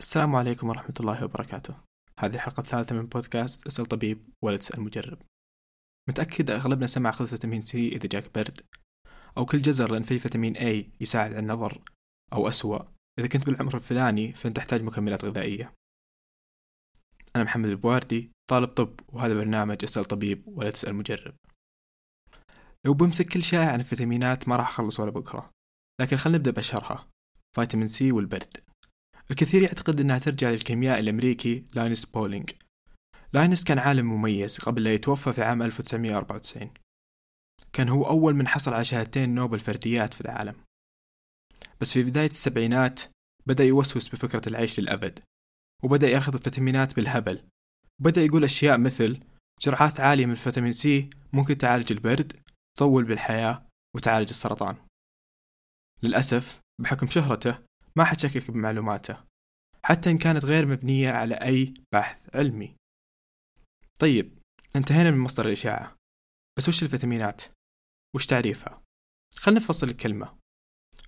السلام عليكم ورحمة الله وبركاته. هذه الحلقة الثالثة من بودكاست اسأل طبيب ولا تسأل مجرب. متأكد أغلبنا سمع خذ فيتامين C إذا جاك برد أو كل جزر لأن فيه فيتامين A يساعد على النظر أو أسوأ. إذا كنت بالعمر الفلاني فأنت تحتاج مكملات غذائية. أنا محمد البواردي طالب طب وهذا برنامج اسأل طبيب ولا تسأل مجرب. لو بمسك كل شائعة عن الفيتامينات ما راح أخلص ولا بكرة. لكن خلينا نبدأ بأشهرها فيتامين سي والبرد. الكثير يعتقد أنها ترجع للكيميائي الأمريكي لاينس بولينغ. لاينس كان عالم مميز قبل لا يتوفى في عام 1994 كان هو أول من حصل على شهادتين نوبل فرديات في العالم. بس في بداية السبعينات بدأ يوسوس بفكرة العيش للأبد وبدأ يأخذ الفيتامينات بالهبل. بدأ يقول أشياء مثل جرعات عالية من الفيتامين سي ممكن تعالج البرد تطول بالحياة وتعالج السرطان. للأسف بحكم شهرته ما حد شكك بمعلوماته حتى إن كانت غير مبنية على أي بحث علمي. طيب انتهينا من مصدر الإشاعة. بس وش الفيتامينات؟ وش تعريفها؟ خلنا نفصل الكلمة.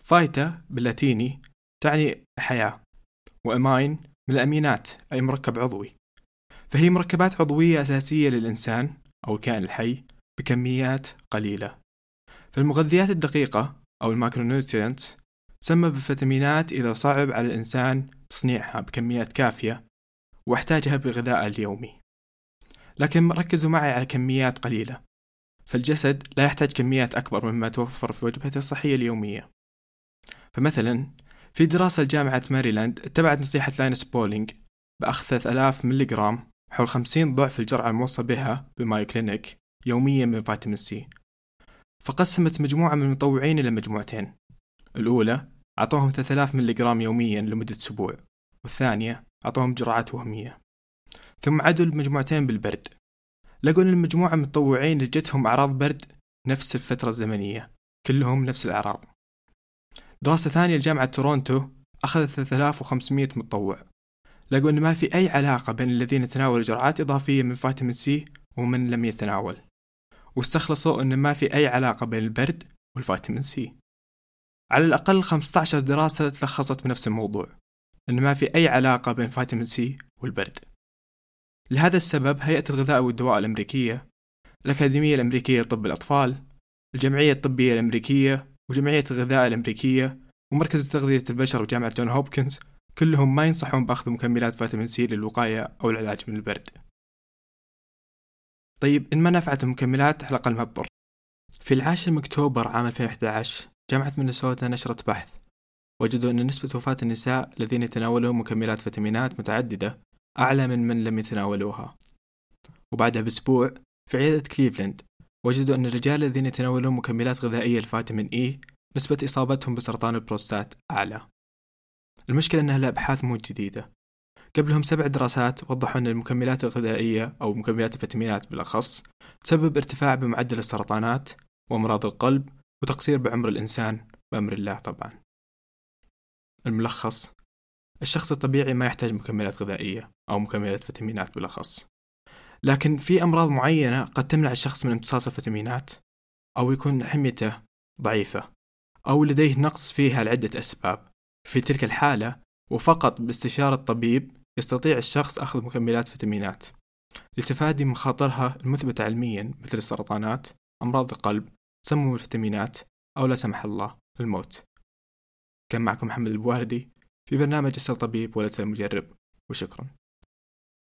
فايتا باللاتيني تعني حياة وإماين من الأمينات أي مركب عضوي. فهي مركبات عضوية أساسية للإنسان أو الكائن الحي بكميات قليلة. فالمغذيات الدقيقة أو ال micronutrients تسمى بالفيتامينات إذا صعب على الإنسان تصنيعها بكميات كافية واحتاجها بغذائه اليومي. لكن ركزوا معي على كميات قليلة فالجسد لا يحتاج كميات أكبر مما توفر في وجبته الصحية اليومية. فمثلا في دراسة لجامعة ماريلاند اتبعت نصيحة لاينس بولينج بأخذ 3000 ملغرام حول 50 ضعف الجرعة الموصى بها بمايو كلينيك يوميا من فيتامين سي. فقسمت مجموعة من المطوعين إلى مجموعتين. الأولى أعطوهم 3000 ملغرام يوميا لمدة أسبوع والثانية أعطوهم جرعات وهمية. ثم عدوا المجموعتين بالبرد. لقوا أن المجموعة من المتطوعين اللي جتهم أعراض برد نفس الفترة الزمنية كلهم نفس الأعراض. دراسة ثانية لجامعة تورونتو أخذت 3500 متطوع. لقوا أن ما في أي علاقة بين الذين تناولوا جرعات إضافية من فيتامين سي ومن لم يتناول. واستخلصوا أن ما في أي علاقة بين البرد والفيتامين سي. على الأقل 15 دراسة تلخصت بنفس الموضوع أن ما في أي علاقة بين فيتامين سي والبرد. لهذا السبب هيئة الغذاء والدواء الأمريكية الأكاديمية الأمريكية لطب الأطفال الجمعية الطبية الأمريكية وجمعية الغذاء الأمريكية ومركز تغذية البشر وجامعة جون هوبكنز كلهم ما ينصحون بأخذ مكملات فيتامين سي للوقاية أو العلاج من البرد. طيب إن ما نفعت المكملات على الأقل ما تضر. في العاشر من أكتوبر عام 2011 جامعة مينيسوتا نشرت بحث. وجدوا أن نسبة وفاة النساء الذين يتناولون مكملات فيتامينات متعددة أعلى من من لم يتناولوها. وبعدها بأسبوع في عيادة كليفلاند وجدوا أن الرجال الذين يتناولون مكملات غذائية الفيتامين إي نسبة إصابتهم بسرطان البروستات أعلى. المشكلة أنها الأبحاث مو جديدة. قبلهم سبع دراسات وضحوا أن المكملات الغذائية أو مكملات الفيتامينات بالأخص تسبب ارتفاع بمعدل السرطانات وأمراض القلب وتقصير بعمر الإنسان بأمر الله طبعا. الملخص الشخص الطبيعي ما يحتاج مكملات غذائية أو مكملات فيتامينات بالأخص. لكن في أمراض معينة قد تمنع الشخص من امتصاص الفيتامينات أو يكون حميته ضعيفة أو لديه نقص فيها لعدة أسباب. في تلك الحالة وفقط باستشارة طبيب يستطيع الشخص أخذ مكملات فيتامينات لتفادي مخاطرها المثبتة علميا مثل السرطانات أمراض القلب تسمم الفيتامينات أو لا سمح الله الموت. كان معكم محمد البواردي في برنامج أسأل طبيب ولا تسأل مجرب وشكرا.